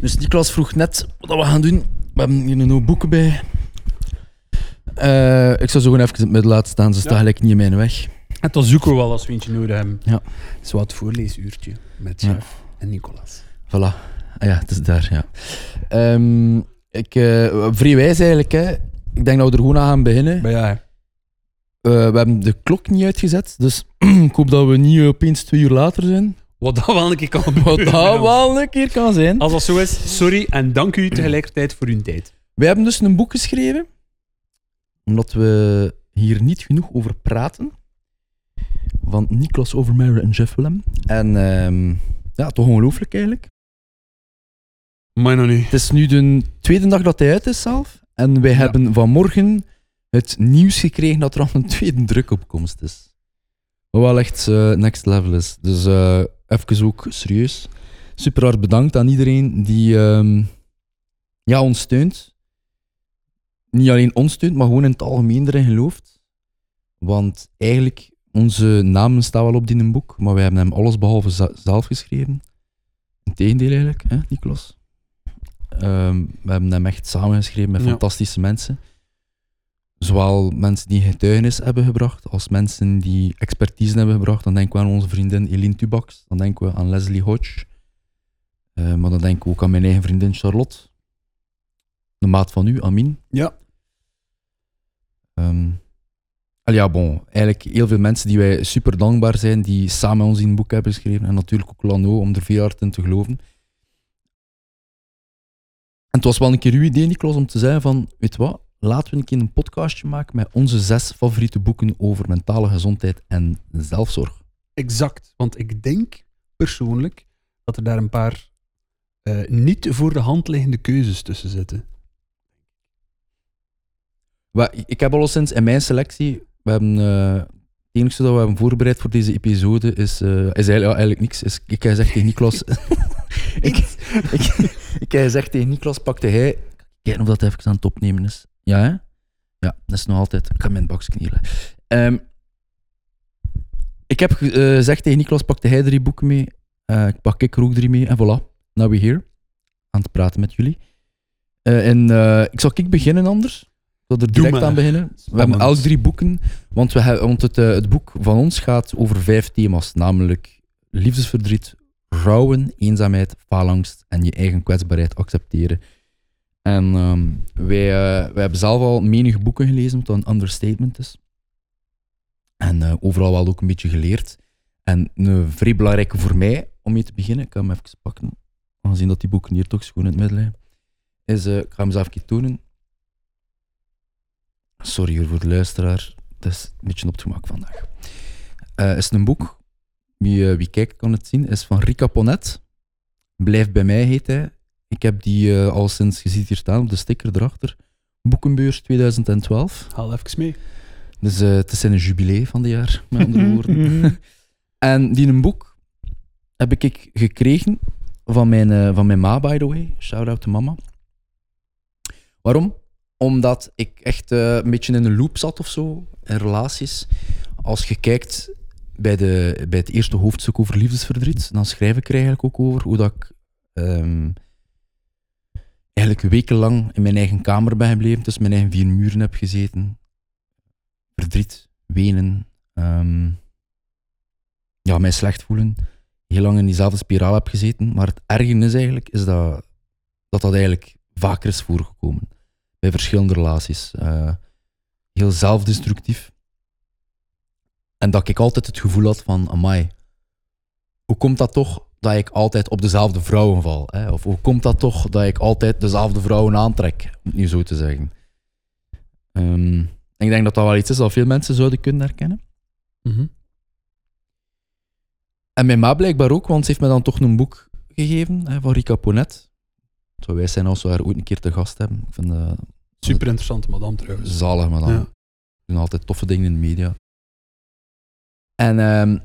Dus Niklas vroeg net wat we gaan doen. We hebben hier een hoop boeken bij. Eh, ik zou zo gewoon even in het midden laten staan. Ze staan gelijk niet in mijn weg. En dan zoeken we wel als we eentje nodig hebben. Ja. Het wat voorleesuurtje met. Chef en Nicolas. Voilà. Ah ja, het is daar, ja. Ehm, ik, eh vrij wijs eigenlijk, hè. Ik denk dat we er gewoon aan gaan beginnen. Maar ja, Eh, we hebben de klok niet uitgezet, dus ik hoop dat we niet opeens twee uur later zijn. Wat dat wel een keer kan Wat dat wel een keer kan zijn. Als dat zo is, sorry en dank u tegelijkertijd voor uw tijd. We hebben dus een boek geschreven, omdat we hier niet genoeg over praten. Van Niklas Overmare en Jeff Willem. En ehm, ja, toch ongelooflijk eigenlijk. Maar nog niet. Het is nu de tweede dag dat hij uit is zelf. En wij Ja. hebben vanmorgen het nieuws gekregen dat er al een tweede drukopkomst is. Wat wel echt eh, next level is. Dus eh even ook serieus. Super hard bedankt aan iedereen die ehm, ja, ons steunt. Niet alleen ons steunt, maar gewoon in het algemeen erin gelooft. Want eigenlijk, onze namen staan wel op die in een boek, maar wij hebben hem allesbehalve za- zelf geschreven. Integendeel eigenlijk, hè, Niklas? Ehm, we hebben hem echt samengeschreven met Ja. fantastische mensen. Zowel mensen die getuigenis hebben gebracht, als mensen die expertise hebben gebracht. Dan denken we aan onze vriendin Eline Tubax, dan denken we aan Leslie Hodge. Eh, maar dan denken we ook aan mijn eigen vriendin Charlotte. De maat van u, Amin. Ja. Al ja, bon. Eigenlijk heel veel mensen die wij super dankbaar zijn, die samen ons in een boek hebben geschreven. En natuurlijk ook Lano, om er veel hard in te geloven. En het was wel een keer uw idee, Niklas, om te zeggen van, weet wat, laten we een keer een podcastje maken met onze zes favoriete boeken over mentale gezondheid en zelfzorg. Exact. Want ik denk persoonlijk dat er daar een paar eh, niet voor de hand liggende keuzes tussen zitten. Ik heb alleszins in mijn selectie, we hebben, eh, het enige dat we hebben voorbereid voor deze episode is, eh, is eigenlijk, ja, eigenlijk niks. Is, ik heb gezegd tegen Niklas... ik, ik, ik heb gezegd tegen Niklas, pakte hij... Kijk of dat even aan het opnemen is. Ja, hè? Ja, dat is nog altijd... Ik ga mijn bakje knielen. Ehm, ik heb eh, gezegd tegen Niklas, pakte hij drie boeken mee. Eh, ik pak ik er ook drie mee. En voilà, now we're here. Aan het praten met jullie. Eh, en ik zal ik beginnen anders. Ik zal er direct aan beginnen. We hebben elk drie boeken, want, we hebben, want het, het boek van ons gaat over vijf thema's, namelijk liefdesverdriet, rouwen, eenzaamheid, faalangst en je eigen kwetsbaarheid accepteren. En ehm, wij, eh, wij hebben zelf al menige boeken gelezen, wat een understatement is. En eh, overal wel ook een beetje geleerd. En een vrij belangrijke voor mij, om mee te beginnen, ik ga hem even pakken, aangezien dat die boeken hier toch schoon in het midden liggen, is, eh, ik ga hem even tonen. Sorry voor de luisteraar, het is een beetje op het vandaag. Eh is een boek, wie, wie kijkt kan het zien, is van Rika Ponet. Blijf bij mij heet hij. Ik heb die eh, al sinds, je ziet hier staan op de sticker erachter, Boekenbeurs 2012. Haal even mee. Dus eh, het is een jubilee van dit jaar, met andere woorden. en die een boek heb ik gekregen van mijn, eh, van mijn ma, by the way. Shout-out to mama. Waarom? Omdat ik echt een beetje in een loop zat of zo, in relaties. Als je kijkt bij, de, bij het eerste hoofdstuk over liefdesverdriet, dan schrijf ik er eigenlijk ook over hoe dat ik ehm, eigenlijk wekenlang in mijn eigen kamer ben gebleven, tussen mijn eigen vier muren heb gezeten. Verdriet, wenen, ehm, ja, mij slecht voelen. Heel lang in diezelfde spiraal heb gezeten. Maar het erge is eigenlijk is dat, dat dat eigenlijk vaker is voorgekomen. Bij verschillende relaties. Eh, heel zelfdestructief. En dat ik altijd het gevoel had van, amai, hoe komt dat toch dat ik altijd op dezelfde vrouwen val? Hè? Of hoe komt dat toch dat ik altijd dezelfde vrouwen aantrek, om het nu zo te zeggen? Ehm, ik denk dat dat wel iets is dat veel mensen zouden kunnen herkennen. Mhm. En mijn ma blijkbaar ook, want ze heeft me dan toch een boek gegeven hè, van Rika Ponet. Het zou wijs zijn als we haar ooit een keer te gast hebben. Ik vind dat Super interessante madame trouwens. zalig, dan Ja. doen altijd toffe dingen in de media. En ehm,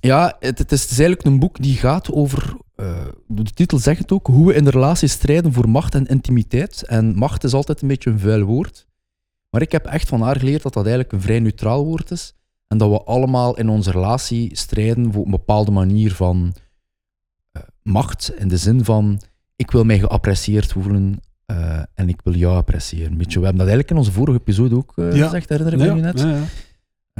ja, het, het, is, het is eigenlijk een boek die gaat over, eh, de titel zegt het ook, hoe we in de relatie strijden voor macht en intimiteit. En macht is altijd een beetje een vuil woord. Maar ik heb echt van haar geleerd dat dat eigenlijk een vrij neutraal woord is. En dat we allemaal in onze relatie strijden voor een bepaalde manier van eh, macht. In de zin van, ik wil mij geapprecieerd voelen eh, en ik wil jou appreciëren. We hebben dat eigenlijk in onze vorige episode ook Ja. gezegd, herinner ik me Ja, nu net. ja,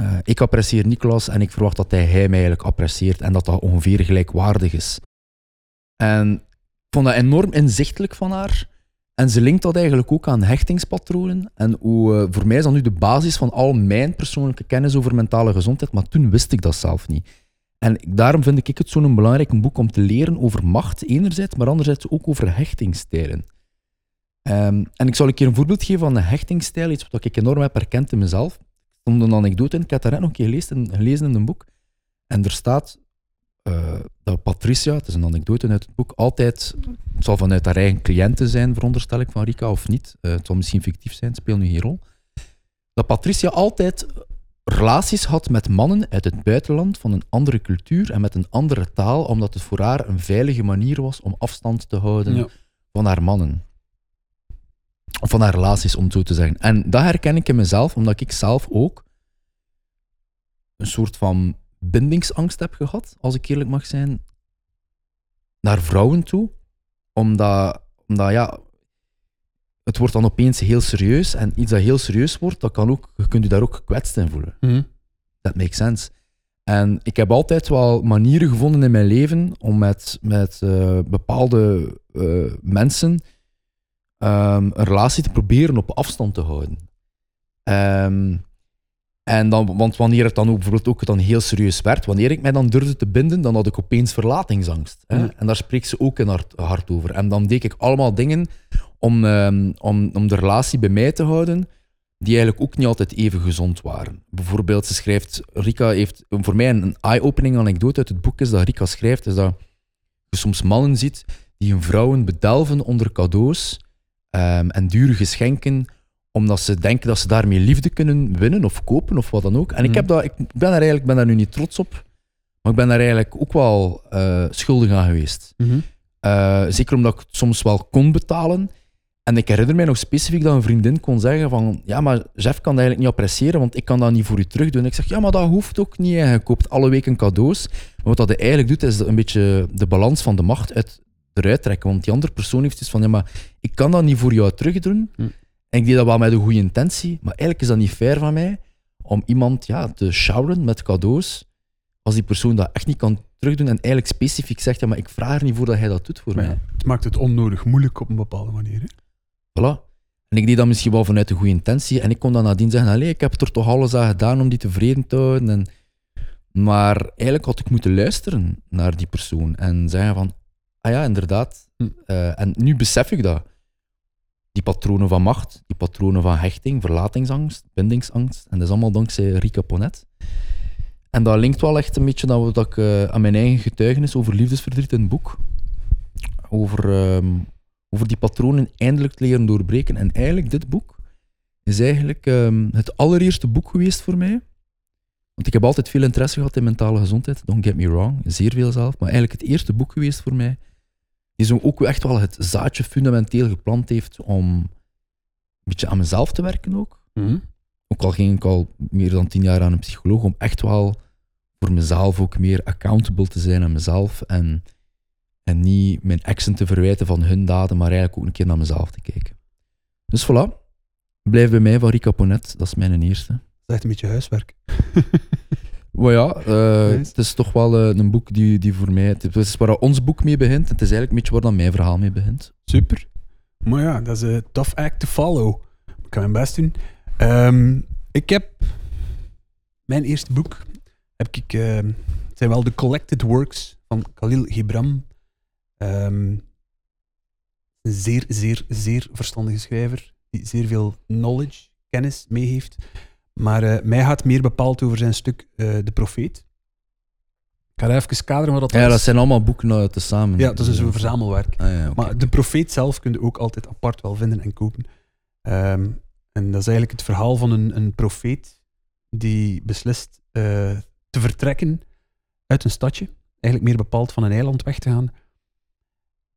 Eh, ik apprecieer Nicolas en ik verwacht dat hij, hij mij eigenlijk apprecieert en dat dat ongeveer gelijkwaardig is. En ik vond dat enorm inzichtelijk van haar. En ze linkt dat eigenlijk ook aan hechtingspatronen. En hoe, eh, voor mij is dat nu de basis van al mijn persoonlijke kennis over mentale gezondheid, maar toen wist ik dat zelf niet. En daarom vind ik het zo'n belangrijk boek om te leren over macht, enerzijds, maar anderzijds ook over hechtingstijlen. Ehm, en ik zal een keer een voorbeeld geven van een hechtingstijl, iets wat ik enorm heb herkend in mezelf. Stond een anekdote in, ik dat net nog een keer gelezen, in- gelezen in een boek. En er staat eh, dat Patricia, het is een anekdote uit het boek, altijd, het zal vanuit haar eigen cliënten zijn, veronderstel ik, van Rika, of niet. Eh, het zal misschien fictief zijn, speelt nu geen rol. Dat Patricia altijd relaties had met mannen uit het buitenland, van een andere cultuur en met een andere taal, omdat het voor haar een veilige manier was om afstand te houden Ja. van haar mannen. Of van haar relaties, om het zo te zeggen. En dat herken ik in mezelf, omdat ik zelf ook een soort van bindingsangst heb gehad, als ik eerlijk mag zijn, naar vrouwen toe. Omdat, omdat ja, het wordt dan opeens heel serieus. En iets dat heel serieus wordt, dat kan ook, je kunt je daar ook gekwetst in voelen. Mhm. Dat makes sense. En ik heb altijd wel manieren gevonden in mijn leven om met, met eh, bepaalde eh, mensen ehm, een relatie te proberen op afstand te houden. Ehm, en dan, want wanneer het dan ook bijvoorbeeld ook dan heel serieus werd, wanneer ik mij dan durfde te binden, dan had ik opeens verlatingsangst. Hè? Ja. En daar spreekt ze ook in haar hart over. En dan deed ik allemaal dingen om, ehm, om, om de relatie bij mij te houden, die eigenlijk ook niet altijd even gezond waren. Bijvoorbeeld, ze schrijft, Rika heeft voor mij een, een eye-opening anekdote uit het boek is dat Rika schrijft, is dat je soms mannen ziet die hun vrouwen bedelven onder cadeaus ehm, en dure geschenken, omdat ze denken dat ze daarmee liefde kunnen winnen of kopen of wat dan ook. En ik, Mhm. heb dat, ik ben daar eigenlijk ben daar nu niet trots op, maar ik ben daar eigenlijk ook wel eh, schuldig aan geweest. Mhm. Eh, zeker omdat ik het soms wel kon betalen. En ik herinner mij nog specifiek dat een vriendin kon zeggen van ja, maar Jeff kan dat eigenlijk niet appreciëren, want ik kan dat niet voor u terug doen. Ik zeg, ja, maar dat hoeft ook niet. hè. Je koopt alle weken cadeaus. Maar wat dat hij eigenlijk doet, is een beetje de balans van de macht uit, eruit trekken. Want die andere persoon heeft iets van, ja, maar ik kan dat niet voor jou terug doen. Hm. En ik deed dat wel met een goede intentie, maar eigenlijk is dat niet fair van mij om iemand ja, te showeren met cadeaus als die persoon dat echt niet kan terugdoen en eigenlijk specifiek zegt, ja, maar ik vraag er niet voor dat hij dat doet voor mij. het maakt het onnodig moeilijk op een bepaalde manier. Hè? Voilà. En ik deed dat misschien wel vanuit een goede intentie. En ik kon dan nadien zeggen, allee, ik heb er toch alles aan gedaan om die tevreden te houden. En... Maar eigenlijk had ik moeten luisteren naar die persoon. En zeggen van, ah ja, inderdaad. Hm. Eh, en nu besef ik dat. Die patronen van macht, die patronen van hechting, verlatingsangst, bindingsangst. En dat is allemaal dankzij Rika Ponet. En dat linkt wel echt een beetje naar wat ik, eh, aan mijn eigen getuigenis over liefdesverdriet in het boek. Over, ehm, over die patronen eindelijk te leren doorbreken. En eigenlijk, dit boek is eigenlijk ehm, het allereerste boek geweest voor mij. Want ik heb altijd veel interesse gehad in mentale gezondheid, don't get me wrong, zeer veel zelf. Maar eigenlijk het eerste boek geweest voor mij, die zo ook echt wel het zaadje fundamenteel geplant heeft om een beetje aan mezelf te werken ook. Mhm. Ook al ging ik al meer dan tien jaar aan een psycholoog, om echt wel voor mezelf ook meer accountable te zijn aan mezelf. En, en niet mijn exen te verwijten van hun daden, maar eigenlijk ook een keer naar mezelf te kijken. Dus voilà. Blijf bij mij van Rika Ponet, dat is mijn eerste. Dat is echt een beetje huiswerk. Maar ja, eh, het is toch wel eh, een boek die, die voor mij... Het is waar ons boek mee begint. Het is eigenlijk een beetje waar dan mijn verhaal mee begint. Super. Maar ja, dat is een tough act to follow. Ik ga mijn best doen. Ehm, ik heb mijn eerste boek. Heb ik, het zijn wel de Collected Works van Khalil Gibram. Ehm, een zeer, zeer, zeer verstandige schrijver. Die zeer veel knowledge, kennis mee heeft. Maar eh, mij gaat meer bepaald over zijn stuk eh, De Profeet. Ik ga even kaderen wat dat Ja, dat zijn allemaal boeken uh, tezamen. Ja, dat is een verzamelwerk. Ah, ja. Maar de profeet zelf kun je ook altijd apart wel vinden en kopen. Ehm, en dat is eigenlijk het verhaal van een, een profeet die beslist eh, te vertrekken uit een stadje. Eigenlijk meer bepaald van een eiland weg te gaan.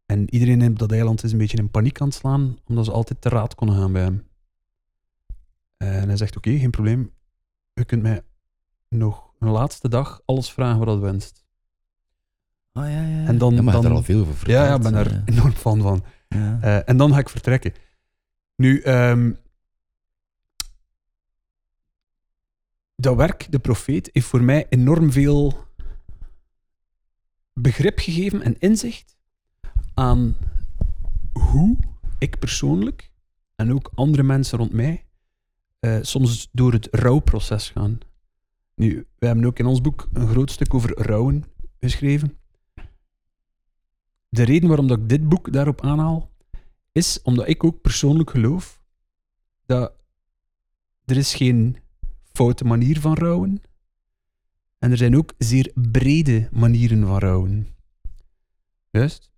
En iedereen op dat eiland is een beetje in paniek aan het slaan, omdat ze altijd te raad konden gaan bij hem. En hij zegt, oké, geen probleem. U kunt mij nog een laatste dag alles vragen wat dat wenst. Ah, ja, ja. En dan- ja, maar je hebt dan- er al veel over verteld. Ja, ja, ik ben daar eh. enorm fan van. Ja. Eh, en dan ga ik vertrekken. Nu, ehm, dat werk, de profeet, heeft voor mij enorm veel begrip gegeven en inzicht aan hoe ik persoonlijk en ook andere mensen rond mij eh, soms door het rouwproces gaan. Nu, wij hebben ook in ons boek een groot stuk over rouwen geschreven. De reden waarom dat ik dit boek daarop aanhaal, is omdat ik ook persoonlijk geloof dat er is geen foute manier van rouwen en er zijn ook zeer brede manieren van rouwen. Juist.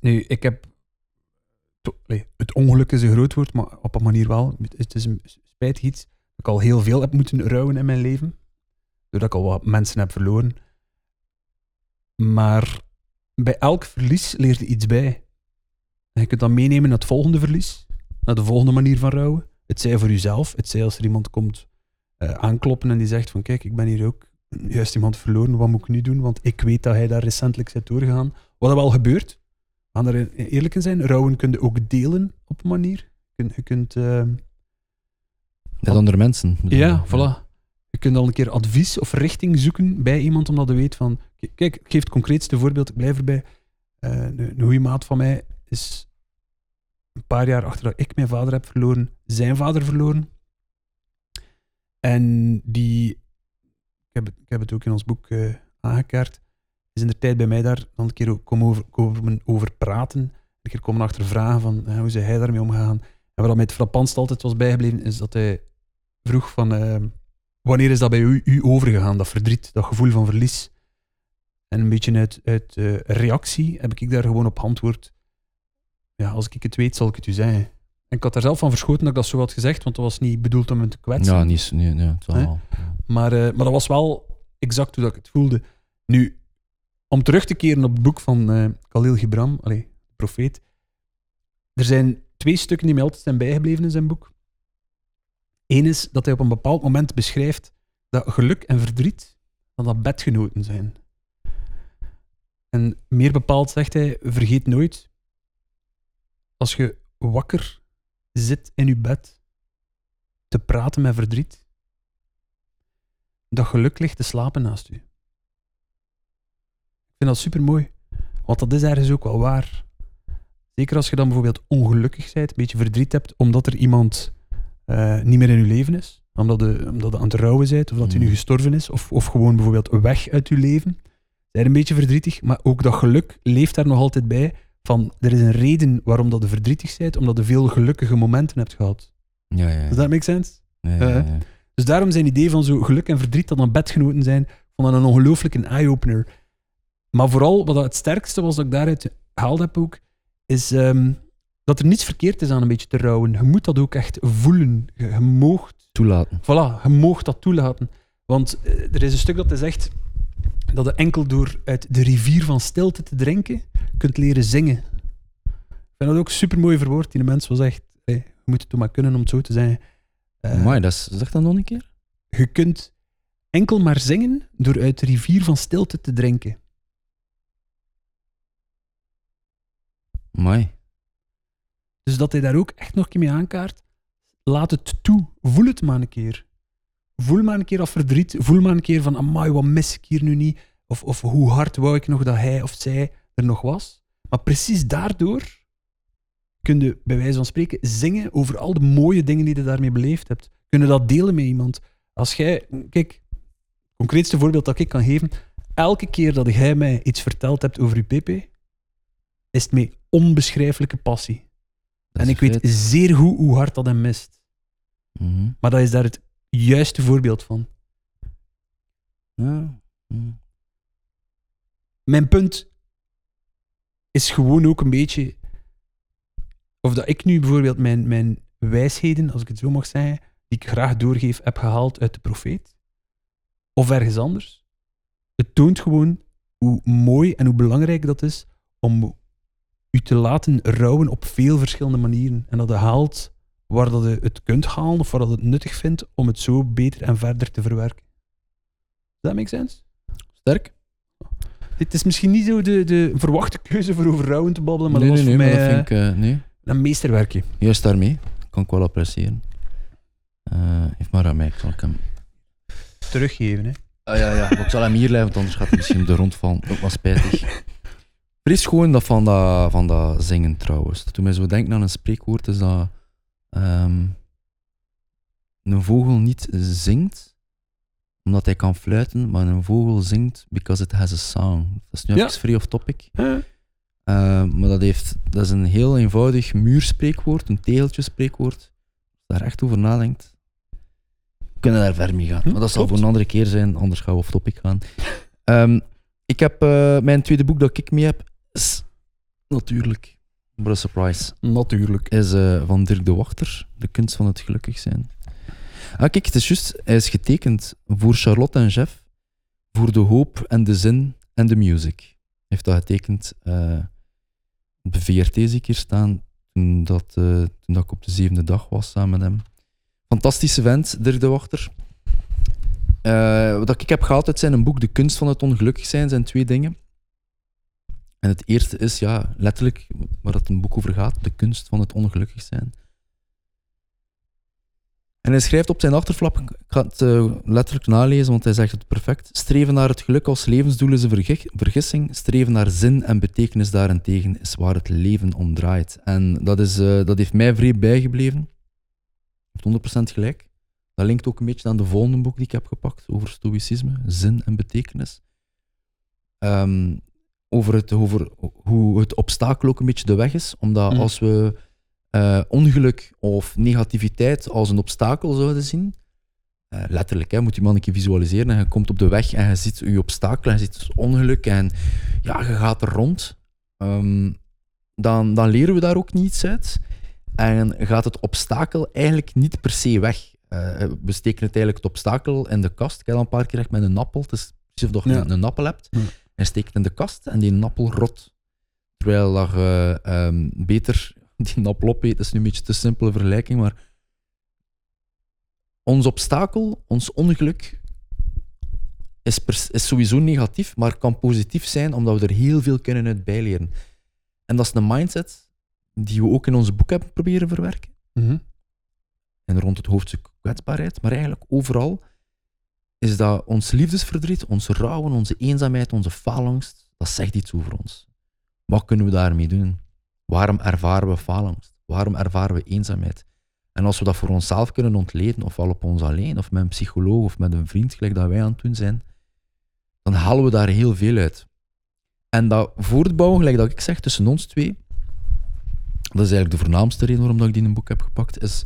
Nu, ik heb... Het ongeluk is een groot woord, maar op een manier wel. Het is een spijtig iets ik al heel veel heb moeten rouwen in mijn leven. Doordat ik al wat mensen heb verloren. Maar bij elk verlies leer je iets bij. En je kunt dat meenemen naar het volgende verlies, naar de volgende manier van rouwen. Het zij voor jezelf, het zij als er iemand komt eh, aankloppen en die zegt van kijk, ik ben hier ook juist iemand verloren, wat moet ik nu doen? Want ik weet dat hij daar recentelijk zit doorgegaan. Wat er wel gebeurt, gaan er eerlijk in zijn, rouwen kun je ook delen op een manier. Je kunt... Eh, Met andere mensen. ja, voilà. Je kunt al een keer advies of richting zoeken bij iemand, omdat je weet van... Kijk, ik geef het concreetste voorbeeld, ik blijf erbij. Eh, een, een goede maat van mij is een paar jaar achter dat ik mijn vader heb verloren, zijn vader verloren. En die... Ik heb het, ik heb het ook in ons boek eh, aangekaart. Is in de tijd bij mij daar dan een keer komen over, komen over praten. Een keer komen achter vragen van eh, hoe is hij daarmee omgegaan. En wat mij het frappantst altijd was bijgebleven, is dat hij vroeg van... eh, wanneer is dat bij u, u overgegaan, dat verdriet, dat gevoel van verlies? En een beetje uit, uit eh, reactie heb ik daar gewoon op antwoord. Ja, als ik het weet, zal ik het u zeggen. En ik had daar zelf van verschoten dat ik dat zo had gezegd, want dat was niet bedoeld om hem te kwetsen. Ja, niet, nee, nee, het wel- Maar, eh, maar dat was wel exact hoe dat ik het voelde. Nu, om terug te keren op het boek van eh Khalil Gibran, de profeet. Er zijn twee stukken die mij altijd zijn bijgebleven in zijn boek. Eén is dat hij op een bepaald moment beschrijft dat geluk en verdriet dat dat bedgenoten zijn. En meer bepaald zegt hij, vergeet nooit, als je wakker zit in je bed te praten met verdriet, dat geluk ligt te slapen naast u. Ik vind dat super mooi, want dat is ergens ook wel waar. Zeker als je dan bijvoorbeeld ongelukkig bent, een beetje verdriet hebt, omdat er iemand eh, niet meer in je leven is, omdat je, omdat je aan het rouwen bent, of dat hij nu Mm. gestorven is, of, of gewoon bijvoorbeeld weg uit je leven. Zijn een beetje verdrietig, maar ook dat geluk leeft daar nog altijd bij. Van er is een reden waarom dat je verdrietig bent, omdat je veel gelukkige momenten hebt gehad. Ja, ja. Does that make sense? ja, ja, ja. Eh, Dus daarom zijn idee van zo geluk en verdriet dat dan bedgenoten zijn, vond dat een ongelooflijke eye-opener. Maar vooral, wat het sterkste was dat ik daaruit gehaald heb ook, is ehm, dat er niets verkeerd is aan een beetje te rouwen. Je moet dat ook echt voelen. Je, je moogt, Toelaten. voilà, je moogt dat toelaten. Want eh, er is een stuk dat hij zegt dat je enkel door uit de rivier van stilte te drinken kunt leren zingen. Ik vind dat ook super mooi verwoord. Die mens was echt, hey, je moet het toch maar kunnen om het zo te zeggen. Eh, Maar dat is, zeg dat nog een keer? je kunt enkel maar zingen door uit de rivier van stilte te drinken. Mooi. Dus dat hij daar ook echt nog een keer mee aankaart. Laat het toe. Voel het maar een keer. Voel maar een keer dat verdriet. Voel maar een keer van, amai, wat mis ik hier nu niet? Of, of hoe hard wou ik nog dat hij of zij er nog was? Maar precies daardoor kun je, bij wijze van spreken, zingen over al de mooie dingen die je daarmee beleefd hebt. Kun je dat delen met iemand. Als jij, kijk, het concreetste voorbeeld dat ik kan geven. Elke keer dat jij mij iets verteld hebt over je Pepe, is het met onbeschrijfelijke passie. En ik weet zeer goed hoe hard dat hem mist. Mhm. Maar dat is daar het juiste voorbeeld van. Ja. Mhm. Mijn punt is gewoon ook een beetje. Of dat ik nu bijvoorbeeld mijn, mijn wijsheden, als ik het zo mag zeggen, die ik graag doorgeef, heb gehaald uit de profeet. Of ergens anders. Het toont gewoon hoe mooi en hoe belangrijk dat is om u te laten rouwen op veel verschillende manieren. En dat je haalt waar dat je het kunt halen of waar dat je het nuttig vindt om het zo beter en verder te verwerken. Does that make sense? Sterk. Dit is misschien niet zo de, de verwachte keuze voor over rouwen te babbelen, maar nee, dat was nee, mij dat vind ik... eh, nee, eh, een meesterwerkje. juist daarmee. Kan ik wel appreciëren. Eh heeft maar aan mij. Zal ik hem... Teruggeven, hè. Ah ja, ja. Ik zal hem hier leggen, want anders gaat hij misschien de rond vallen. Ook wel spijtig. Fris gewoon dat van dat, van dat zingen trouwens. Doet mij zo denken aan een spreekwoord, is dat ehm, een vogel niet zingt omdat hij kan fluiten, maar een vogel zingt because it has a song. Dat is nu Ja. even free off topic. Eh, Uh, maar dat, heeft, dat is een heel eenvoudig muurspreekwoord, een tegeltjespreekwoord. Als je daar echt over nadenkt, kunnen we daar ver mee gaan. Hm, maar dat zal klopt. voor een andere keer zijn, anders gaan we off topic gaan. Ehm, ik heb eh, mijn tweede boek dat ik mee heb, natuurlijk, a surprise, Natuurlijk. is eh, van Dirk de Wachter, De kunst van het gelukkig zijn. Ah, kijk, het is juist, hij is getekend voor Charlotte en Jeff, voor de hoop en de zin en de music. Hij heeft dat getekend op de VRT zie ik hier staan, toen, dat, eh, toen dat ik op de zevende dag was samen met hem. Fantastische vent, Dirk de Wachter. Wat ik heb gehaald uit zijn een boek, De kunst van het ongelukkig zijn, zijn twee dingen. En het eerste is, ja, letterlijk, waar het een boek over gaat, de kunst van het ongelukkig zijn. En hij schrijft op zijn achterflap, ik ga het eh, letterlijk nalezen, want hij zegt het perfect. Streven naar het geluk als levensdoel is een vergi- vergissing. Streven naar zin en betekenis daarentegen is waar het leven om draait. En dat, is, eh, dat heeft mij vrij bijgebleven. Heeft 100% gelijk. Dat linkt ook een beetje aan de volgende boek die ik heb gepakt over stoïcisme, zin en betekenis. Ehm, over, het, over hoe het obstakel ook een beetje de weg is. Omdat Mhm. als we eh, ongeluk of negativiteit als een obstakel zouden zien, eh, letterlijk, hè, moet je man een keer visualiseren. En je komt op de weg en je ziet je obstakel, en je ziet het ongeluk en ja, je gaat er rond. Ehm, dan, dan leren we daar ook niets uit. En gaat het obstakel eigenlijk niet per se weg. Eh, we steken het eigenlijk het obstakel in de kast. Ik heb dat een paar keer echt met een appel. Het is precies of je Ja. een, een appel hebt. Ja. En steekt het in de kast en die appel rot. Terwijl dat je ehm, beter die appel opeet, dat is nu een beetje te simpele vergelijking, maar ons obstakel, ons ongeluk, is, is sowieso negatief, maar kan positief zijn omdat we er heel veel kunnen uit bijleren. En dat is een mindset die we ook in ons boek hebben proberen verwerken. Mhm. En rond het hoofdstuk kwetsbaarheid, maar eigenlijk overal is dat ons liefdesverdriet, onze rouwen, onze eenzaamheid, onze faalangst, dat zegt iets over ons. Wat kunnen we daarmee doen? Waarom ervaren we faalangst? Waarom ervaren we eenzaamheid? En als we dat voor onszelf kunnen ontleden, ofwel op ons alleen, of met een psycholoog, of met een vriend, gelijk dat wij aan het doen zijn, dan halen we daar heel veel uit. En dat voortbouwen, gelijk dat ik zeg, tussen ons twee, dat is eigenlijk de voornaamste reden waarom ik die in een boek heb gepakt, is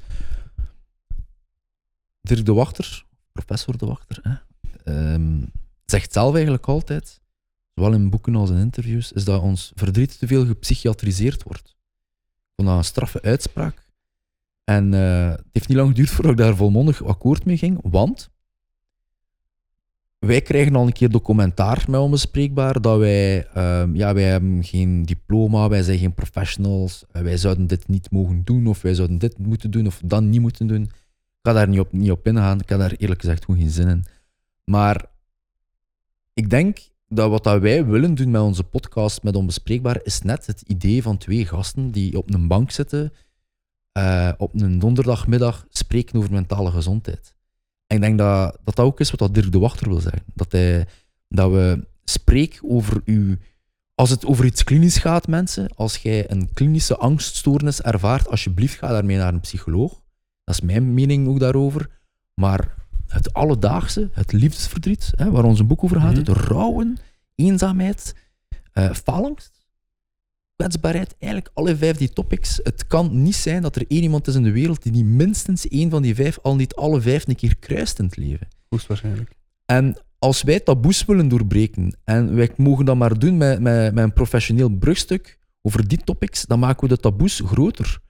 Dirk de Wachter, professor de Wachter, hè, ehm, zegt zelf eigenlijk altijd, zowel in boeken als in interviews, is dat ons verdriet te veel gepsychiatriseerd wordt. Dat een straffe uitspraak. En eh, het heeft niet lang geduurd voordat ik daar volmondig akkoord mee ging, want wij krijgen al een keer documentaar met onbespreekbaar dat wij, ehm, ja, wij hebben geen diploma, wij zijn geen professionals, eh, wij zouden dit niet mogen doen, of wij zouden dit moeten doen, of dat niet moeten doen. Ga daar niet op, niet op ingaan, ik heb daar eerlijk gezegd gewoon geen zin in. Maar ik denk dat wat dat wij willen doen met onze podcast met Onbespreekbaar is net het idee van twee gasten die op een bank zitten, eh, op een donderdagmiddag spreken over mentale gezondheid. En ik denk dat dat, ook is wat dat Dirk de Wachter wil zeggen. Dat, hij, dat we spreken over uw... Als het over iets klinisch gaat, mensen, als jij een klinische angststoornis ervaart, alsjeblieft ga daarmee naar een psycholoog. Dat is mijn mening ook daarover. Maar het alledaagse, het liefdesverdriet, hè, waar ons boek over gaat, Mhm. het rouwen, eenzaamheid, faalangst, kwetsbaarheid, eigenlijk alle vijf die topics. Het kan niet zijn dat er één iemand is in de wereld die niet minstens één van die vijf, al niet alle vijf, een keer kruist in het leven. Hoogstwaarschijnlijk. En als wij taboes willen doorbreken, en wij mogen dat maar doen met, met, met een professioneel brugstuk over die topics, dan maken we de taboes groter.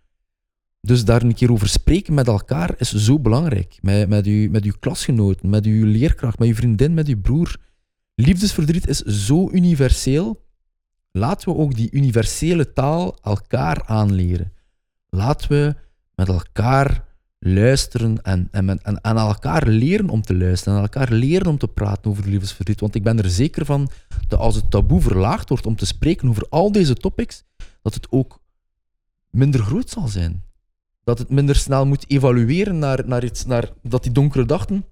Dus daar een keer over spreken met elkaar is zo belangrijk. Met, met, uw, met uw klasgenoten, met uw leerkracht, met uw vriendin, met uw broer. Liefdesverdriet is zo universeel. Laten we ook die universele taal elkaar aanleren. Laten we met elkaar luisteren en, en, men- en, aan elkaar leren om te luisteren. En elkaar leren om te praten over liefdesverdriet. Want ik ben er zeker van dat als het taboe verlaagd wordt om te spreken over al deze topics, dat het ook minder groot zal zijn. Dat het minder snel moet evalueren naar, naar iets, naar, dat die donkere dachten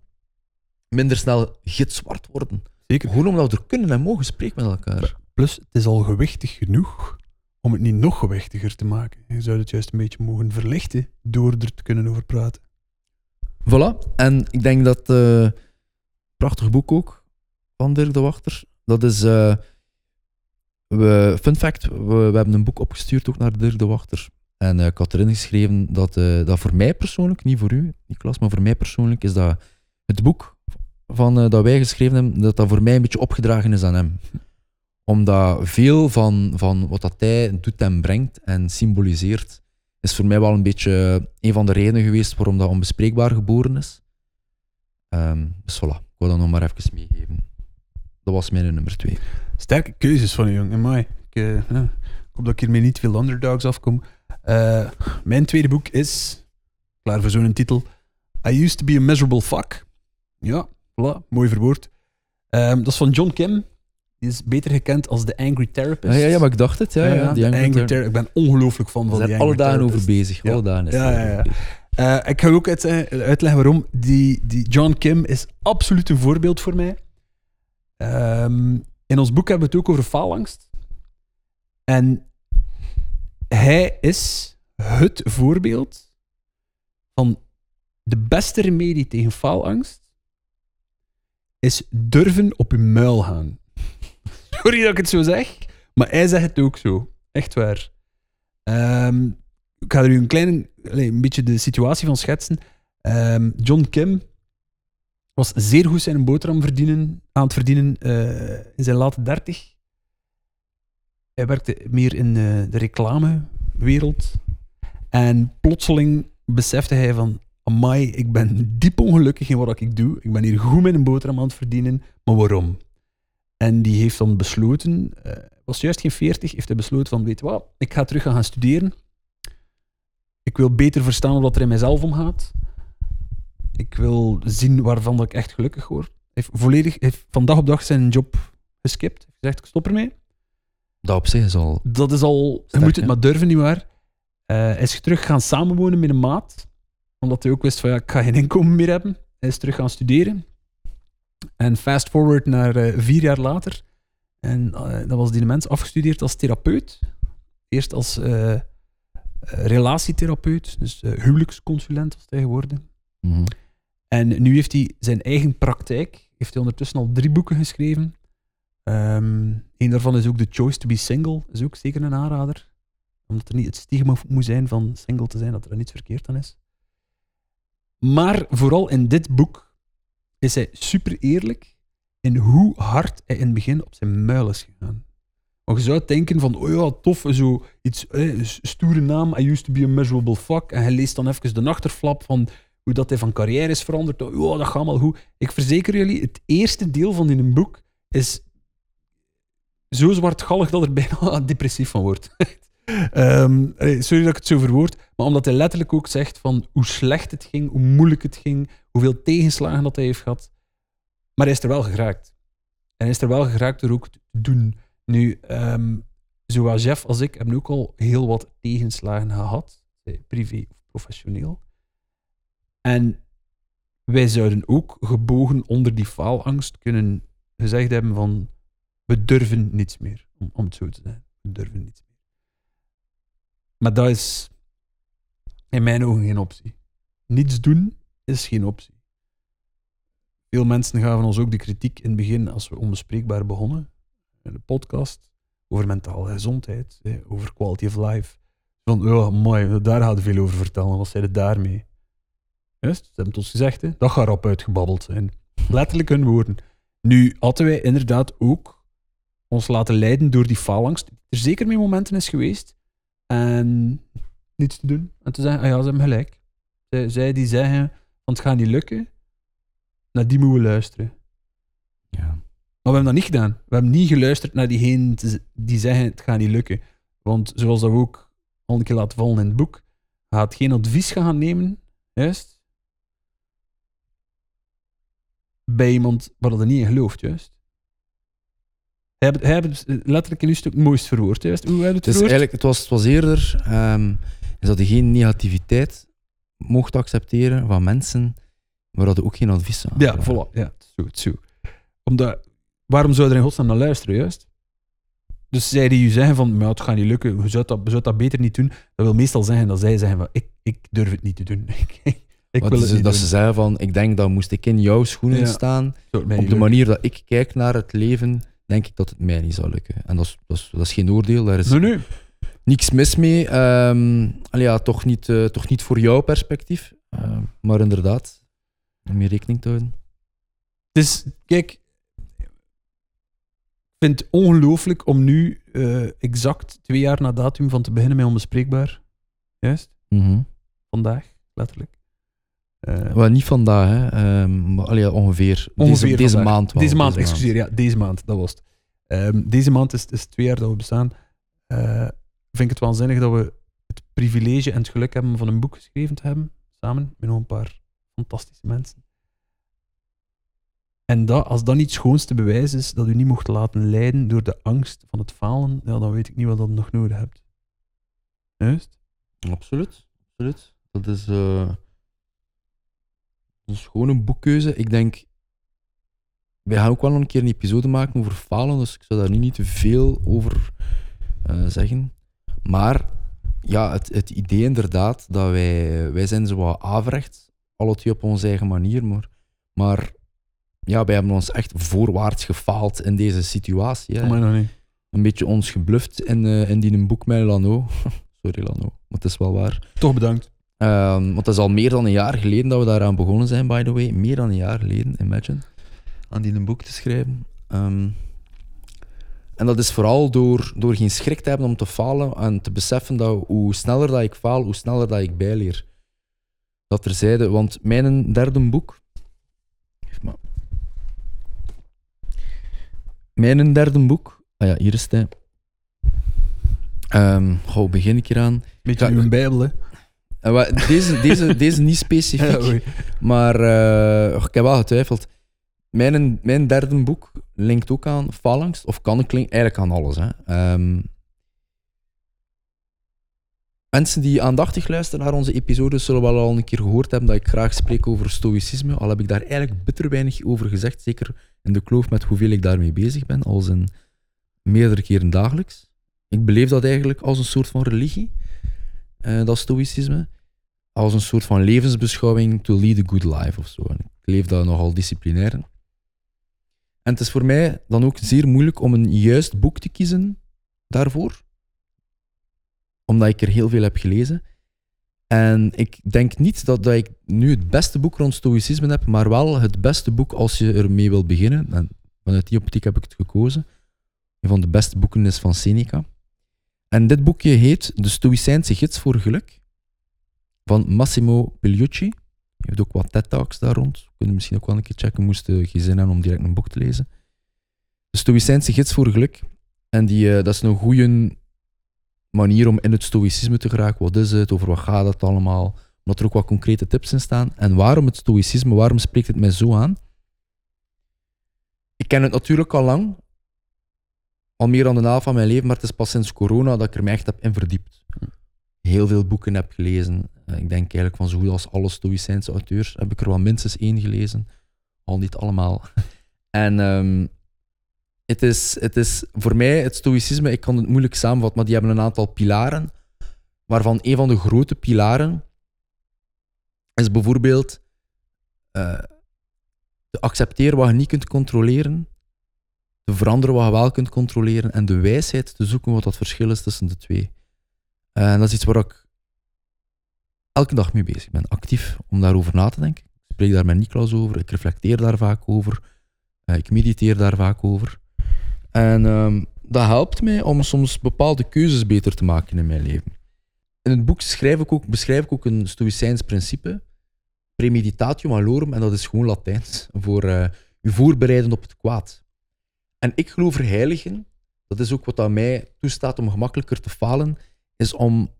minder snel gitzwart worden. Zeker. Gewoon omdat we er kunnen en mogen spreken met elkaar. Plus, het is al gewichtig genoeg om het niet nog gewichtiger te maken. Je zou het juist een beetje mogen verlichten door er te kunnen over praten. Voilà. En ik denk dat... eh prachtig boek ook, van Dirk de Wachter. Dat is... eh, we, fun fact, we, we hebben een boek opgestuurd ook naar Dirk de Wachter. En eh, ik had erin geschreven dat, eh, dat voor mij persoonlijk, niet voor u, Niklas, maar voor mij persoonlijk, is dat het boek van, eh, dat wij geschreven hebben, dat dat voor mij een beetje opgedragen is aan hem. Omdat veel van, van wat dat hij doet en brengt en symboliseert, is voor mij wel een beetje een van de redenen geweest waarom dat onbespreekbaar geboren is. Ehm, dus voilà, ik wil dat nog maar even meegeven. Dat was mijn nummer twee. Sterke keuzes van u, jong. Amai. Ik, ik hoop dat ik hiermee niet veel underdogs afkom. Eh, mijn tweede boek is, klaar voor zo'n titel, I Used to Be a Miserable Fuck. Ja, voilà, mooi verwoord. Ehm, dat is van John Kim. Die is beter gekend als de Angry Therapist. Ja, ja, ja, maar ik dacht het. Ja, ja, die Angry Angry Ther- Ik ben ongelooflijk fan van die Angry alle dagen Therapist. over bezig. Alle dagen is Ja, ja. Eh, ik ga ook uit, uitleggen waarom. Die, die John Kim is absoluut een voorbeeld voor mij. Ehm, in ons boek hebben we het ook over faalangst. En hij is het voorbeeld van de beste remedie tegen faalangst is durven op je muil gaan. Sorry dat ik het zo zeg, maar hij zegt het ook zo. Echt waar. Ehm, ik ga er u een klein, een beetje de situatie van schetsen. Ehm, John Kim was zeer goed zijn boterham verdienen, aan het verdienen eh, in zijn late dertig. Hij werkte meer in eh, de reclamewereld. En plotseling besefte hij van... Amai, ik ben diep ongelukkig in wat ik doe. Ik ben hier goed met een boterham aan het verdienen. Maar waarom? En die heeft dan besloten... eh, was juist geen 40, heeft hij besloten van... Weet wat, ik ga terug gaan studeren. Ik wil beter verstaan wat er in mijzelf omgaat. Ik wil zien waarvan dat ik echt gelukkig word. Hij heeft volledig, heeft van dag op dag zijn job geskipt. Hij heeft gezegd, ik stop ermee. Dat op zich is al... Dat is al... Sterk, je moet het hè? maar durven, nietwaar? Eh hij is terug gaan samenwonen met een maat. Omdat hij ook wist van, ja, ik ga geen inkomen meer hebben. Hij is terug gaan studeren. En fast forward naar eh, vier jaar later. En eh, dan was die mens afgestudeerd als therapeut. Eerst als eh, eh, relatietherapeut, dus eh, huwelijksconsulent was hij geworden. Mhm. En nu heeft hij zijn eigen praktijk. Heeft hij ondertussen al drie boeken geschreven. Ehm een daarvan is ook The Choice to be Single. is ook zeker een aanrader. Omdat er niet het stigma moet zijn van single te zijn, dat er niets verkeerd aan is. Maar vooral in dit boek is hij super eerlijk in hoe hard hij in het begin op zijn muil is gegaan. Want je zou denken van, oh ja, tof, zo iets, eh, stoere naam, I used to be a miserable fuck. En hij leest dan even de achterflap van hoe dat hij van carrière is veranderd. Oh, dat gaat allemaal goed. Ik verzeker jullie, het eerste deel van in een boek is zo zwartgallig dat er bijna depressief van wordt. Ehm, sorry dat ik het zo verwoord, maar omdat hij letterlijk ook zegt van hoe slecht het ging, hoe moeilijk het ging, hoeveel tegenslagen dat hij heeft gehad. Maar hij is er wel geraakt. En hij is er wel geraakt door ook te doen. Nu, ehm, zowel Jeff als ik hebben ook al heel wat tegenslagen gehad, eh, privé of professioneel. En wij zouden ook gebogen onder die faalangst kunnen gezegd hebben van we durven niets meer, om, om het zo te zijn. We durven niets meer. Maar dat is in mijn ogen geen optie. Niets doen is geen optie. Veel mensen gaven ons ook de kritiek in het begin, als we onbespreekbaar begonnen, in de podcast, over mentale gezondheid, over quality of life. Van, ja, mooi, daar hadden veel over vertellen. Wat zei het daarmee? Juist, ze hebben het ons gezegd, dat gaat rap uitgebabbeld zijn. Letterlijk hun woorden. Nu hadden wij inderdaad ook ons laten leiden door die faalangst. die Er zeker mee momenten is geweest. En niets te doen. En te zeggen, ah ja, ze hebben gelijk. Zij, zij die zeggen, van het gaat niet lukken, naar die moeten we luisteren. Ja. Maar we hebben dat niet gedaan. We hebben niet geluisterd naar diegenen die zeggen het gaat niet lukken. Want zoals dat we ook al een keer laten vallen in het boek, gaat geen advies gaan nemen. Juist. Bij iemand waar dat er niet in gelooft, juist. Hij hij het letterlijk in uw stuk het mooist verwoord, juist. Hoe heb je het verwoord? eigenlijk, het, was, het was eerder is dat je geen negativiteit mocht accepteren van mensen waar dat je ook geen advies aan Ja, voilà. Ja, zo, zo. Omdat, waarom zou je er in godsnaam naar luisteren, juist? Dus zij die u zeggen van, maar het gaat niet lukken, je zou dat, je zou dat beter niet doen, dat wil meestal zeggen dat zij zeggen van, ik, ik durf het niet te doen. ik wil dat doen. ze zeggen van, ik denk dat moest ik in jouw schoenen Ja. staan, op de manier dat ik kijk naar het leven, denk ik dat het mij niet zou lukken. En dat is, dat is, dat is geen oordeel, daar is Nee, nee. niks mis mee. Allee, ja, toch, niet, eh, toch niet voor jouw perspectief, Ehm, maar inderdaad, om je rekening te houden. Is, kijk, ik vind het ongelooflijk om nu eh, exact twee jaar na datum van te beginnen met Onbespreekbaar. Juist? Mhm. Vandaag, letterlijk. Eh, Wel, niet vandaag, hè. Ehm, maar, allee, ongeveer. Ongeveer deze, deze maand wel. Deze maand, excuseer, ja, deze maand, dat was het. Ehm, deze maand is, is twee jaar dat we bestaan. Eh, vind ik het waanzinnig dat we het privilege en het geluk hebben van een boek geschreven te hebben, samen met nog een paar fantastische mensen. En dat, als dat niet het schoonste bewijs is dat u niet mocht laten leiden door de angst van het falen, ja, dan weet ik niet wat dat nog nodig hebt. Juist? Absoluut. Absoluut. Dat is, eh, gewoon een boekkeuze. Ik denk, wij gaan ook wel een keer een episode maken over falen, dus ik zou daar nu niet te veel over eh, zeggen. Maar ja, het, het idee inderdaad dat wij, wij zijn zo wat averecht, alle twee op onze eigen manier, maar, maar ja, wij hebben ons echt voorwaarts gefaald in deze situatie. Hè. Maar nog niet. Een beetje ons gebluft in, eh, in die een boek met Lano. Sorry Lano, maar het is wel waar. Toch bedankt. Ehm, want het is al meer dan een jaar geleden dat we daaraan begonnen zijn, by the way. Meer dan een jaar geleden, imagine. Aan die een boek te schrijven. Ehm, en dat is vooral door, door geen schrik te hebben om te falen en te beseffen dat hoe sneller dat ik faal, hoe sneller dat ik bijleer. Dat terzijde, want mijn derde boek. Maar. Mijn derde boek. Ah ja, hier is het. Ehm, goh, hoe begin ik eraan? Beetje uw bijbel, hè. Eh, Deze, deze, deze niet specifiek. Ja. Maar eh, ik heb wel getwijfeld. Mijn, mijn derde boek linkt ook aan faalangst, of kan ik link, eigenlijk aan alles. Hè. Ehm, mensen die aandachtig luisteren naar onze episodes zullen wel al een keer gehoord hebben dat ik graag spreek over stoïcisme. Al heb ik daar eigenlijk bitter weinig over gezegd, zeker in de kloof met hoeveel ik daarmee bezig ben, als in meerdere keren dagelijks. Ik beleef dat eigenlijk als een soort van religie, eh, dat stoïcisme als een soort van levensbeschouwing to lead a good life of zo. En ik leef dat nogal disciplinair. in. En het is voor mij dan ook zeer moeilijk om een juist boek te kiezen daarvoor, omdat ik er heel veel heb gelezen. En ik denk niet dat, dat ik nu het beste boek rond stoïcisme heb, maar wel het beste boek als je ermee wil beginnen. En vanuit die optiek heb ik het gekozen. Een van de beste boeken is van Seneca. En dit boekje heet De Stoïcijnse Gids voor Geluk van Massimo Pigliucci. Hij heeft ook wat TED-talks daar rond. Kunnen misschien ook wel een keer checken, moest je geen zin hebben om direct een boek te lezen. De Stoïcijnse Gids voor Geluk. En die, eh, dat is een goede manier om in het stoïcisme te geraken. Wat is het? Over wat gaat het allemaal? Omdat er ook wat concrete tips in staan. En waarom het stoïcisme? Waarom spreekt het mij zo aan? Ik ken het natuurlijk al lang. Al meer dan de helft van mijn leven, maar het is pas sinds corona dat ik er mij echt heb in verdiept heel veel boeken heb gelezen. Eh, Ik denk eigenlijk van zo goed als alle Stoïcijnse auteurs heb ik er wel minstens één gelezen. Al niet allemaal. En ehm, het, is, het is voor mij, het Stoïcisme, ik kan het moeilijk samenvatten, maar die hebben een aantal pilaren, waarvan een van de grote pilaren is bijvoorbeeld eh, te accepteren wat je niet kunt controleren, veranderen wat je wel kunt controleren en de wijsheid te zoeken wat dat verschil is tussen de twee. En dat is iets waar ik elke dag mee bezig ben. Actief om daarover na te denken. Ik spreek daar met Niklaus over. Ik reflecteer daar vaak over. Eh, ik mediteer daar vaak over. En ehm, dat helpt mij om soms bepaalde keuzes beter te maken in mijn leven. In het boek schrijf ik ook, beschrijf ik ook een stoïcijns principe. Premeditatio malorum. En dat is gewoon Latijns. Voor eh je voorbereiden op het kwaad. En ik geloof er heilig in. Dat is ook wat aan mij toestaat om gemakkelijker te falen is om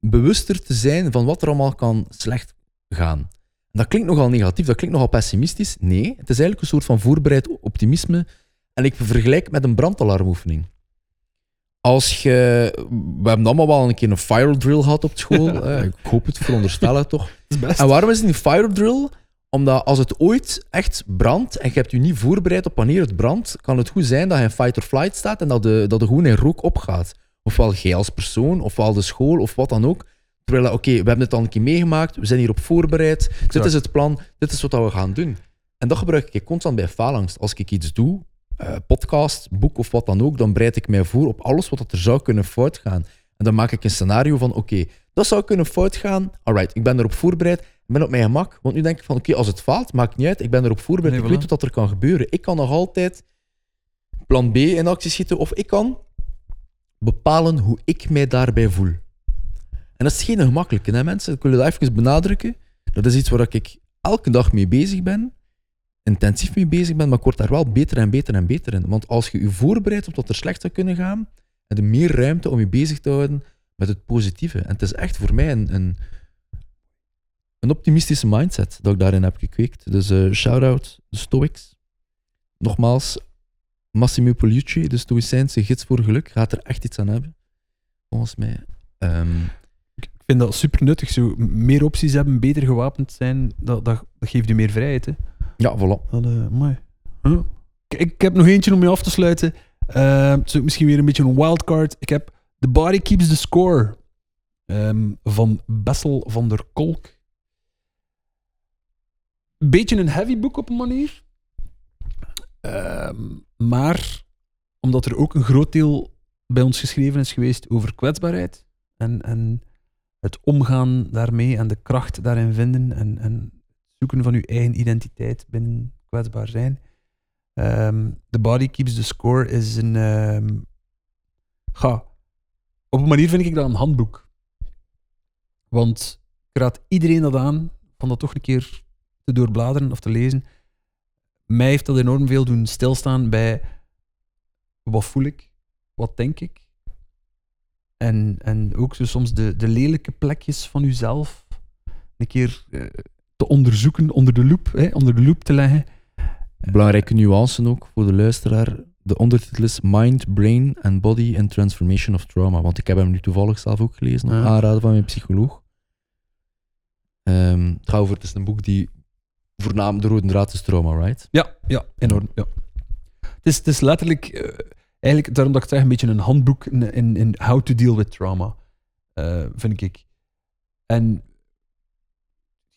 bewuster te zijn van wat er allemaal kan slecht gaan. Dat klinkt nogal negatief, dat klinkt nogal pessimistisch. Nee, het is eigenlijk een soort van voorbereid optimisme. En ik vergelijk het met een brandalarmoefening. Als je... We hebben allemaal wel een keer een fire drill gehad op school. ik hoop het, veronderstel het toch. Best. En waarom is het een fire drill? Omdat als het ooit echt brandt en je hebt je niet voorbereid op wanneer het brandt, kan het goed zijn dat je in fight or flight staat en dat de, dat de gewoon in rook opgaat. Ofwel jij als persoon, ofwel de school, of wat dan ook. Terwijl, oké, we hebben het al een keer meegemaakt, we zijn hierop voorbereid, dit is het plan, dit is wat we gaan doen. En dat gebruik ik constant bij faalangst. Als ik iets doe, eh, podcast, boek of wat dan ook, dan bereid ik mij voor op alles wat er zou kunnen fout gaan. En dan maak ik een scenario van, oké, dat zou kunnen fout gaan. Alright, ik ben erop voorbereid. Ik ben op mijn gemak. Want nu denk ik van, oké, als het faalt, maakt niet uit. Ik ben erop voorbereid. Nee, ik voilà. weet wat er kan gebeuren. Ik kan nog altijd plan B in actie schieten. Of ik kan bepalen hoe ik mij daarbij voel. En dat is geen gemakkelijke, hè, mensen. Ik wil dat even benadrukken. Dat is iets waar ik elke dag mee bezig ben. Intensief mee bezig ben, maar ik word daar wel beter en beter en beter in. Want als je je voorbereidt op dat er slecht zou kunnen gaan, heb je meer ruimte om je bezig te houden met het positieve. En het is echt voor mij een, een, een optimistische mindset dat ik daarin heb gekweekt. Dus eh shout-out de Stoics. Nogmaals, Massimo Poliucci, de Stoïcijnse gids voor geluk, gaat er echt iets aan hebben. Volgens mij. Ehm, Ik vind dat super nuttig. Zo meer opties hebben, beter gewapend zijn, dat, dat, dat geeft je meer vrijheid. Hè. ja, voilà. Dat, eh, mooi. Huh? Ik, ik heb nog eentje om je af te sluiten. Eh, het is ook misschien weer een beetje een wildcard. Ik heb The Body Keeps the Score ehm, van Bessel van der Kolk. Beetje een heavy boek op een manier. Ehm, maar omdat er ook een groot deel bij ons geschreven is geweest over kwetsbaarheid en, en het omgaan daarmee en de kracht daarin vinden en, en zoeken van uw eigen identiteit binnen kwetsbaar zijn. Ehm, the Body Keeps the Score is een. ehm, ga. Op een manier vind ik dat een handboek. Want ik raad iedereen dat aan van dat toch een keer te doorbladeren of te lezen. Mij heeft dat enorm veel doen stilstaan bij wat voel ik, wat denk ik. En, en ook zo soms de, de lelijke plekjes van uzelf een keer eh, te onderzoeken, onder de loep, hè, onder de loep te leggen. Belangrijke nuance ook voor de luisteraar. De ondertitel is Mind, Brain and Body and Transformation of Trauma. Want ik heb hem nu toevallig zelf ook gelezen, op Ja. aanraden van mijn psycholoog. Het gaat over, het is een boek die voornamelijk de rode draad is trauma, right? Ja, ja, enorm. Ja. Het, is, het letterlijk, eh, eigenlijk, daarom dat ik zeg, een beetje een handboek in, in, in how to deal with trauma, eh, vind ik. En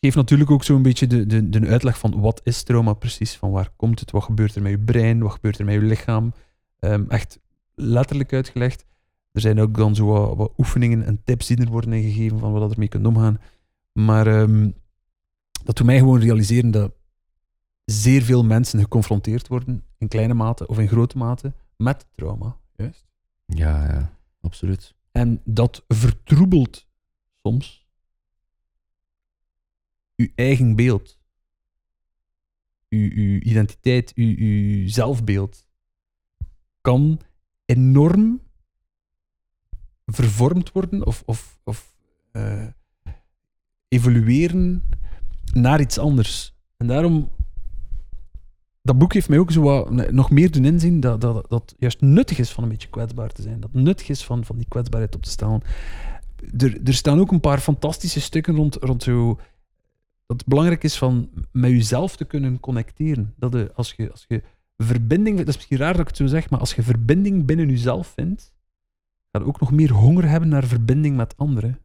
geeft natuurlijk ook zo'n beetje de, de, de uitleg van wat is trauma precies, van waar komt het, wat gebeurt er met je brein, wat gebeurt er met je lichaam. Ehm, echt letterlijk uitgelegd. Er zijn ook dan zo wat, oefeningen en tips die er worden ingegeven van wat dat ermee kunt omgaan. Maar ehm, dat doet mij gewoon realiseren dat zeer veel mensen geconfronteerd worden, in kleine mate of in grote mate, met trauma. Juist. Ja, ja, absoluut. En dat vertroebelt soms uw eigen beeld, uw, uw identiteit, uw, uw zelfbeeld. Kan enorm vervormd worden of, of, of eh, evolueren naar iets anders. En daarom, dat boek heeft mij ook zo wat, nog meer doen inzien dat, dat dat juist nuttig is van een beetje kwetsbaar te zijn. Dat nuttig is van, van die kwetsbaarheid op te staan. Er, er staan ook een paar fantastische stukken rond, rond zo, dat het belangrijk is van met jezelf te kunnen connecteren. Dat je, als, je, als je verbinding, dat is misschien raar dat ik het zo zeg, maar als je verbinding binnen jezelf vindt, ga je ook nog meer honger hebben naar verbinding met anderen.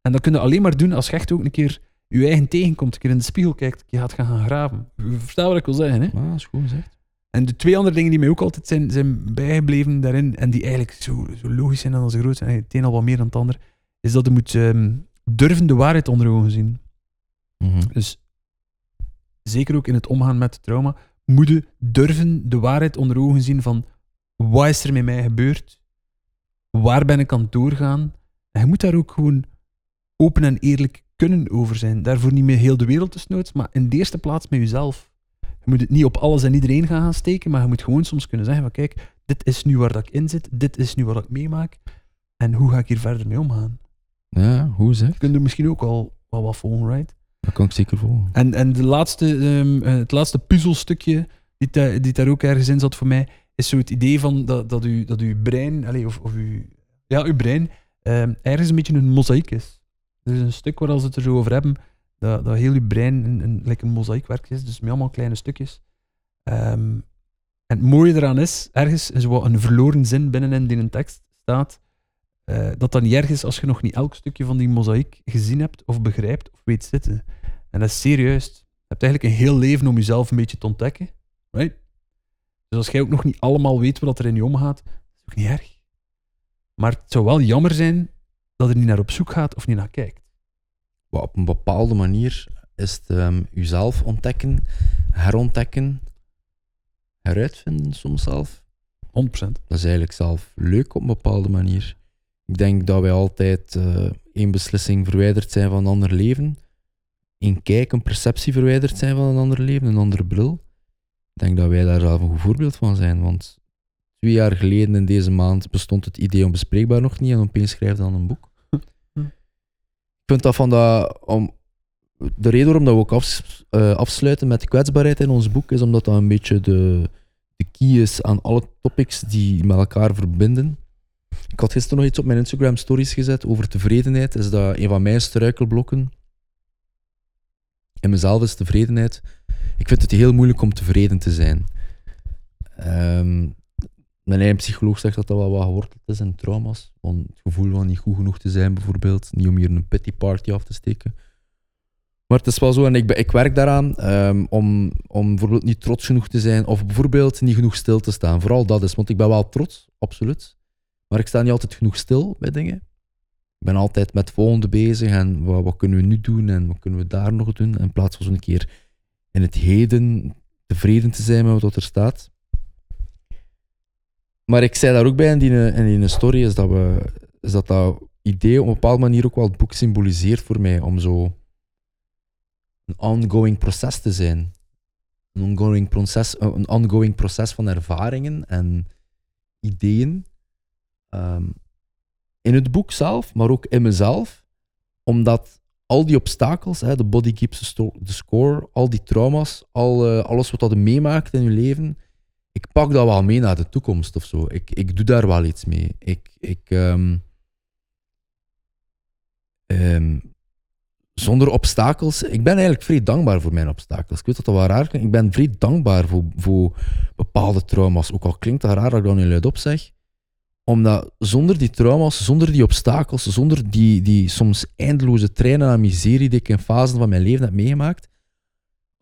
En dat kun je alleen maar doen als je echt ook een keer je eigen tegenkomt, een keer in de spiegel kijkt, je gaat gaan graven. Je verstaat wat ik wil zeggen, hè? Ah, dat is goed gezegd. En de twee andere dingen die mij ook altijd zijn, zijn bijgebleven daarin, en die eigenlijk zo, zo logisch zijn en als groot zijn, het een al wat meer dan het ander, is dat je moet ehm, durven de waarheid onder ogen zien. Mhm. Dus zeker ook in het omgaan met trauma, moet je durven de waarheid onder ogen zien van wat is er met mij gebeurd, waar ben ik aan het doorgaan. En je moet daar ook gewoon open en eerlijk kunnen over zijn. Daarvoor niet met heel de wereld desnoods, maar in de eerste plaats met jezelf. Je moet het niet op alles en iedereen gaan, gaan steken, maar je moet gewoon soms kunnen zeggen van kijk, dit is nu waar dat ik in zit, dit is nu wat ik meemaak en hoe ga ik hier verder mee omgaan. Ja, hoe zeg? Je kunt er misschien ook al wel wat volgen, right? Dat kan ik zeker volgen. En, en de laatste, ehm, eh, het laatste puzzelstukje die, die daar ook ergens in zat voor mij, is zo het idee van dat, dat, u, dat uw brein, allez, of, of uw, ja, uw brein, ehm, ergens een beetje een mozaïek is. Er is een stuk waar we het er zo over hebben, dat, dat heel uw brein een, een, like mozaïekwerk is, dus met allemaal kleine stukjes. Ehm, en het mooie eraan is, ergens is wat een verloren zin binnenin die een tekst staat, eh, dat dan niet erg is als je nog niet elk stukje van die mozaïek gezien hebt, of begrijpt, of weet zitten. En dat is serieus. Je hebt eigenlijk een heel leven om jezelf een beetje te ontdekken. Right? Dus als jij ook nog niet allemaal weet wat er in je omgaat, is ook niet erg. Maar het zou wel jammer zijn dat je niet naar op zoek gaat of niet naar kijkt. Op een bepaalde manier is het ehm, jezelf ontdekken, herontdekken, heruitvinden soms zelf. 100%. Dat is eigenlijk zelf leuk op een bepaalde manier. Ik denk dat wij altijd eh, één beslissing verwijderd zijn van een ander leven. Eén kijk, een perceptie verwijderd zijn van een ander leven, een andere bril. Ik denk dat wij daar zelf een goed voorbeeld van zijn. Want twee jaar geleden in deze maand bestond het idee onbespreekbaar nog niet en opeens schrijft dan een boek. Vind dat van dat... Om, de reden waarom dat we ook afs- eh, afsluiten met kwetsbaarheid in ons boek is omdat dat een beetje de, de key is aan alle topics die met elkaar verbinden. Ik had gisteren nog iets op mijn Instagram stories gezet over tevredenheid. Is dat een van mijn struikelblokken? In mezelf is tevredenheid. Ik vind het heel moeilijk om tevreden te zijn. Ehm, mijn eigen psycholoog zegt dat dat wel wat geworteld is in trauma's. Van het gevoel van niet goed genoeg te zijn, bijvoorbeeld. Niet om hier een pity party af te steken. Maar het is wel zo, en ik, ik werk daaraan ehm, om, om bijvoorbeeld niet trots genoeg te zijn, of bijvoorbeeld niet genoeg stil te staan. Vooral dat is, want ik ben wel trots, absoluut. Maar ik sta niet altijd genoeg stil bij dingen. Ik ben altijd met het volgende bezig en wat, wat kunnen we nu doen en wat kunnen we daar nog doen. In plaats van zo'n keer in het heden tevreden te zijn met wat er staat. Maar ik zei daar ook bij in die, in die story, is dat, we, is dat dat idee op een bepaalde manier ook wel het boek symboliseert voor mij. Om zo een ongoing proces te zijn. Een ongoing proces, een ongoing proces van ervaringen en ideeën. Ehm, in het boek zelf, maar ook in mezelf. Omdat al die obstakels, de body keeps the, score, al die trauma's, al, eh, alles wat dat meemaakt in je leven, ik pak dat wel mee naar de toekomst of zo. Ik, ik doe daar wel iets mee. Ik, ik, ehm, ehm, zonder obstakels. Ik ben eigenlijk vrij dankbaar voor mijn obstakels. Ik weet dat dat wel raar klinkt. Ik ben vrij dankbaar voor, voor bepaalde trauma's. Ook al klinkt dat raar dat ik dat nu luidop zeg. Omdat zonder die trauma's, zonder die obstakels, zonder die, die soms eindeloze treinen aan miserie die ik in fasen van mijn leven heb meegemaakt,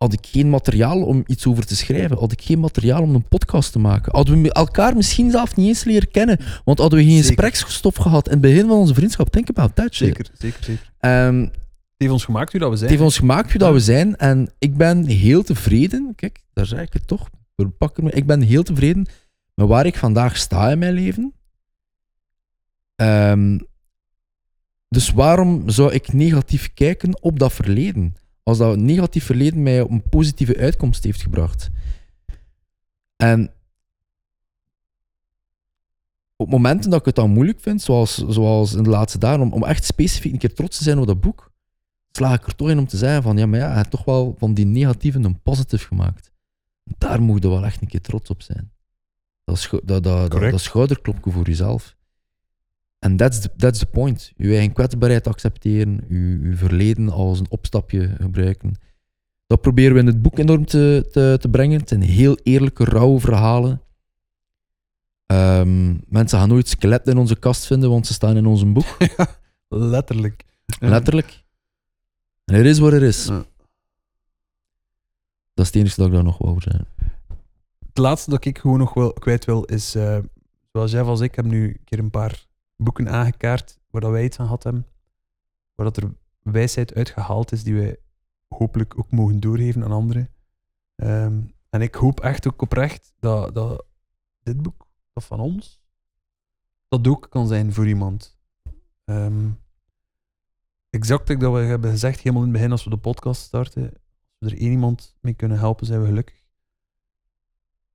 had ik geen materiaal om iets over te schrijven. Had ik geen materiaal om een podcast te maken. Hadden we elkaar misschien zelf niet eens leren kennen. Want hadden we geen gespreksstof gehad in het begin van onze vriendschap. Think about that shit. Zeker, zeker, zeker. Ehm, Het heeft ons gemaakt wie dat we het zijn. heeft ons gemaakt wie dat we zijn. En ik ben heel tevreden. Kijk, daar zeg ik het toch. We pakken me. Ik ben heel tevreden met waar ik vandaag sta in mijn leven. Ehm, dus waarom zou ik negatief kijken op dat verleden? Als dat negatief verleden mij op een positieve uitkomst heeft gebracht. En op momenten dat ik het dan moeilijk vind, zoals, zoals in de laatste dagen, om, om echt specifiek een keer trots te zijn op dat boek, sla ik er toch in om te zeggen van, ja, maar ja, hij heeft toch wel van die negatieve een positief gemaakt. Daar moet je wel echt een keer trots op zijn. Dat, dat, dat, dat, dat schouderklopje voor jezelf. En that's the, that's the point. Je eigen kwetsbaarheid accepteren, je, je verleden als een opstapje gebruiken. Dat proberen we in het boek enorm te, te, te brengen. Het zijn heel eerlijke, rauwe verhalen. Ehm, mensen gaan nooit skeletten in onze kast vinden, want ze staan in onze boek. Letterlijk. Ja. Letterlijk. En het is wat het is. Ja. Dat is het enige dat ik daar nog wou zeggen. Het laatste dat ik gewoon nog wel kwijt wil is, eh, zoals jij als ik heb nu een keer een paar boeken aangekaart waar dat wij iets aan gehad hebben, waar dat er wijsheid uitgehaald is die wij hopelijk ook mogen doorgeven aan anderen. Ehm, en ik hoop echt ook oprecht dat, dat dit boek, dat van ons, dat ook kan zijn voor iemand. Ehm, exact dat we hebben gezegd, helemaal in het begin als we de podcast starten, als we er één iemand mee kunnen helpen, zijn we gelukkig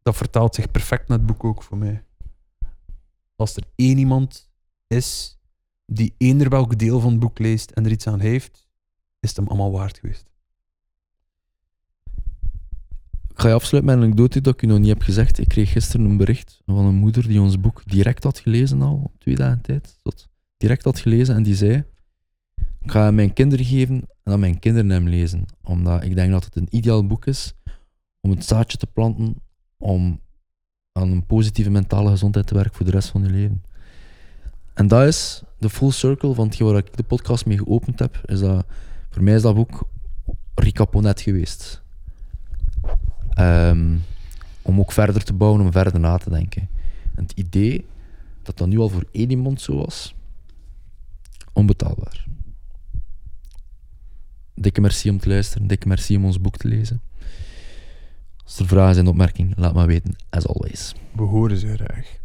dat vertaalt zich perfect naar het boek ook voor mij. Als er één iemand is die eender welk deel van het boek leest en er iets aan heeft, is het hem allemaal waard geweest. Ik ga je afsluiten met een anekdote dat ik u nog niet heb gezegd. Ik kreeg gisteren een bericht van een moeder die ons boek direct had gelezen al, twee dagen tijd. Direct had gelezen en die zei, ik ga mijn kinderen geven en dan mijn kinderen hem lezen. Omdat ik denk dat het een ideaal boek is om het zaadje te planten om aan een positieve mentale gezondheid te werken voor de rest van je leven. En dat is de full circle van hetgeen waar ik de podcast mee geopend heb. Is dat, voor mij is dat boek Rika Ponet geweest. Ehm, om ook verder te bouwen, om verder na te denken. En het idee dat dat nu al voor één iemand zo was, onbetaalbaar. Dikke merci om te luisteren, dikke merci om ons boek te lezen. Als er vragen zijn, opmerkingen, laat maar weten, as always. We horen ze graag.